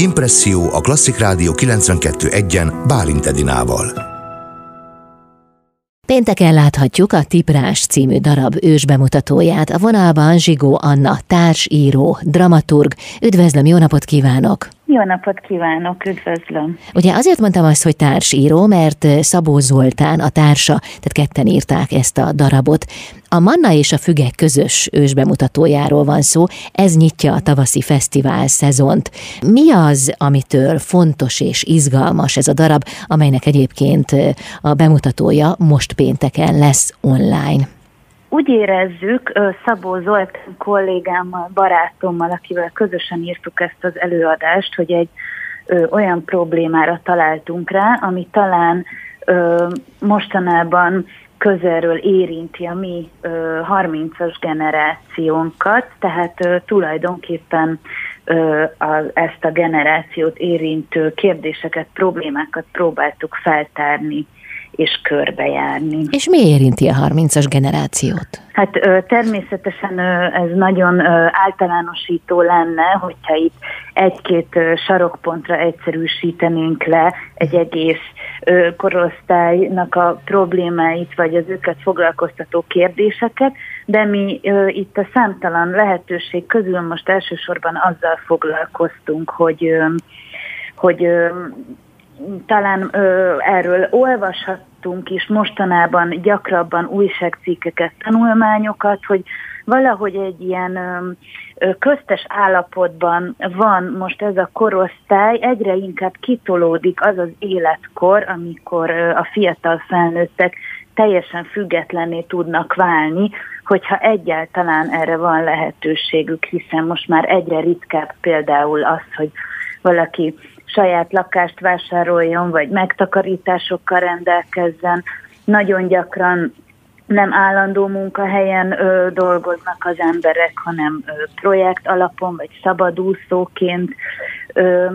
Impresszió a Klasszik Rádió 92.1-en Bálint Edinával. Pénteken láthatjuk a Tiprás című darab ősbemutatóját. A vonalban Zsigó Anna, társíró, dramaturg. Üdvözlöm, jó napot kívánok! Jó napot kívánok, üdvözlöm! Ugye azért mondtam azt, hogy társíró, mert Szabó Zoltán, a társa, tehát ketten írták ezt a darabot. A Manna és a Fügek közös ősbemutatójáról van szó, ez nyitja a tavaszi fesztivál szezont. Mi az, amitől fontos és izgalmas ez a darab, amelynek egyébként a bemutatója most pénteken lesz online? Úgy érezzük, Szabó Zolt kollégámmal, barátommal, akivel közösen írtuk ezt az előadást, hogy egy olyan problémára találtunk rá, ami talán mostanában közelről érinti a mi ö, 30-as generációnkat, tehát tulajdonképpen ezt a generációt érintő kérdéseket, problémákat próbáltuk feltárni és körbejárni. És mi érinti a 30-as generációt? Hát természetesen ez nagyon általánosító lenne, hogyha itt egy-két sarokpontra egyszerűsítenénk le egy egész korosztálynak a problémáit, vagy az őket foglalkoztató kérdéseket, de mi itt a számtalan lehetőség közül most elsősorban azzal foglalkoztunk, hogy hogy talán ö, erről olvashattunk is mostanában gyakrabban újságcikkeket, tanulmányokat, hogy valahogy egy ilyen ö, köztes állapotban van most ez a korosztály, egyre inkább kitolódik az az életkor, amikor ö, a fiatal felnőttek teljesen függetlenné tudnak válni, hogyha egyáltalán erre van lehetőségük, hiszen most már egyre ritkább például az, hogy valaki saját lakást vásároljon, vagy megtakarításokkal rendelkezzen. Nagyon gyakran nem állandó munkahelyen ö, dolgoznak az emberek, hanem ö, projekt alapon, vagy szabadúszóként. Ö,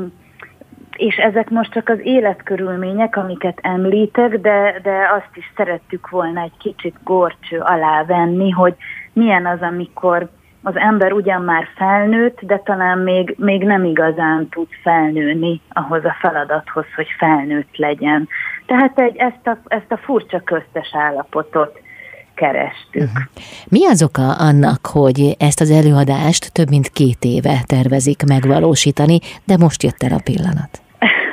és ezek most csak az életkörülmények, amiket említek, de, de azt is szerettük volna egy kicsit gorcső alá venni, hogy milyen az, amikor az ember ugyan már felnőtt, de talán még, még nem igazán tud felnőni ahhoz a feladathoz, hogy felnőtt legyen. Tehát egy, ezt, a, ezt a furcsa köztes állapotot kerestük. Uh-huh. Mi az oka annak, hogy ezt az előadást több mint két éve tervezik megvalósítani, de most jött el a pillanat?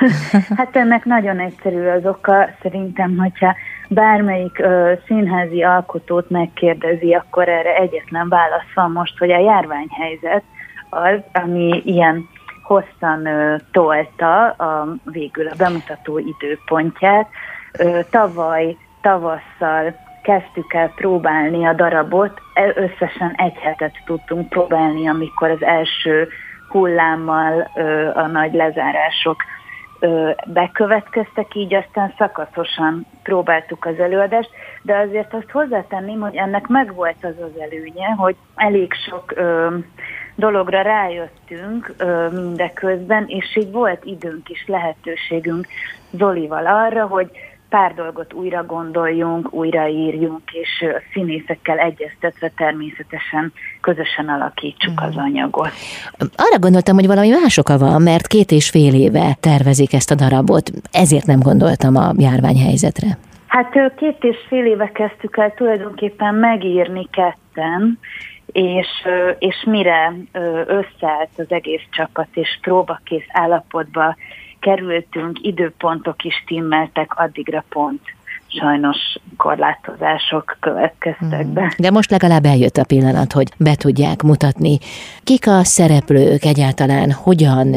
hát ennek nagyon egyszerű az oka, szerintem, hogyha bármelyik ö, színházi alkotót megkérdezi, akkor erre egyetlen válasz van most, hogy a járványhelyzet az, ami ilyen hosszan ö, tolta a, végül a bemutató időpontját. Ö, tavaly tavasszal kezdtük el próbálni a darabot, e, összesen egy hetet tudtunk próbálni, amikor az első hullámmal ö, a nagy lezárások bekövetkeztek, így aztán szakaszosan próbáltuk az előadást, de azért azt hozzátenném, hogy ennek megvolt az az előnye, hogy elég sok ö, dologra rájöttünk ö, mindeközben, és így volt időnk is, lehetőségünk Zolival arra, hogy pár dolgot újra gondoljunk, újraírjunk, és a színészekkel egyeztetve természetesen közösen alakítsuk az mhm. anyagot. Arra gondoltam, hogy valami más oka van, mert két és fél éve tervezik ezt a darabot, ezért nem gondoltam a járványhelyzetre. Hát két és fél éve kezdtük el tulajdonképpen megírni ketten, és, és mire összeállt az egész csapat, és próbakész állapotba kerültünk, időpontok is timmeltek, addigra pont sajnos korlátozások következtek be. De most legalább eljött a pillanat, hogy be tudják mutatni. Kik a szereplők egyáltalán, hogyan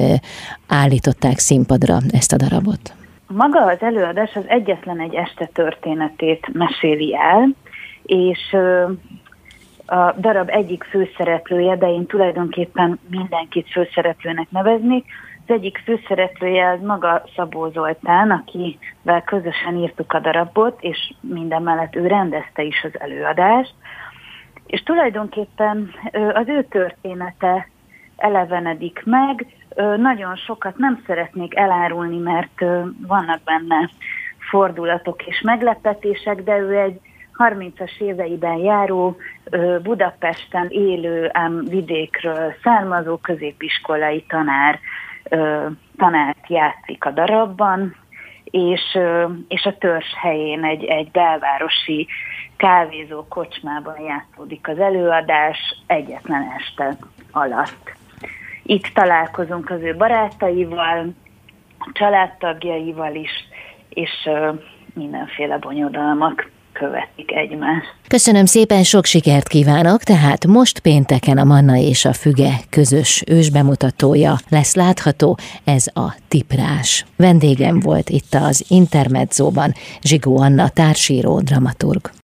állították színpadra ezt a darabot? Maga az előadás az egyetlen egy este történetét meséli el, és a darab egyik főszereplője, de én tulajdonképpen mindenkit főszereplőnek neveznék, az egyik főszereplője az maga Szabó Zoltán, akivel közösen írtuk a darabot, és minden mellett ő rendezte is az előadást. És tulajdonképpen az ő története elevenedik meg. Nagyon sokat nem szeretnék elárulni, mert vannak benne fordulatok és meglepetések, de ő egy 30-as éveiben járó, Budapesten élő, ám vidékről származó középiskolai tanár tanárt játszik a darabban, és, és a törzs helyén egy, egy belvárosi kávézó kocsmában játszódik az előadás egyetlen este alatt. Itt találkozunk az ő barátaival, családtagjaival is, és mindenféle bonyodalmak követik egymást. Köszönöm szépen, sok sikert kívánok, tehát most pénteken a Manna és a Füge közös ősbemutatója lesz látható, ez a Tiprás. Vendégem volt itt az Intermedzóban Zsigó Anna társíró dramaturg.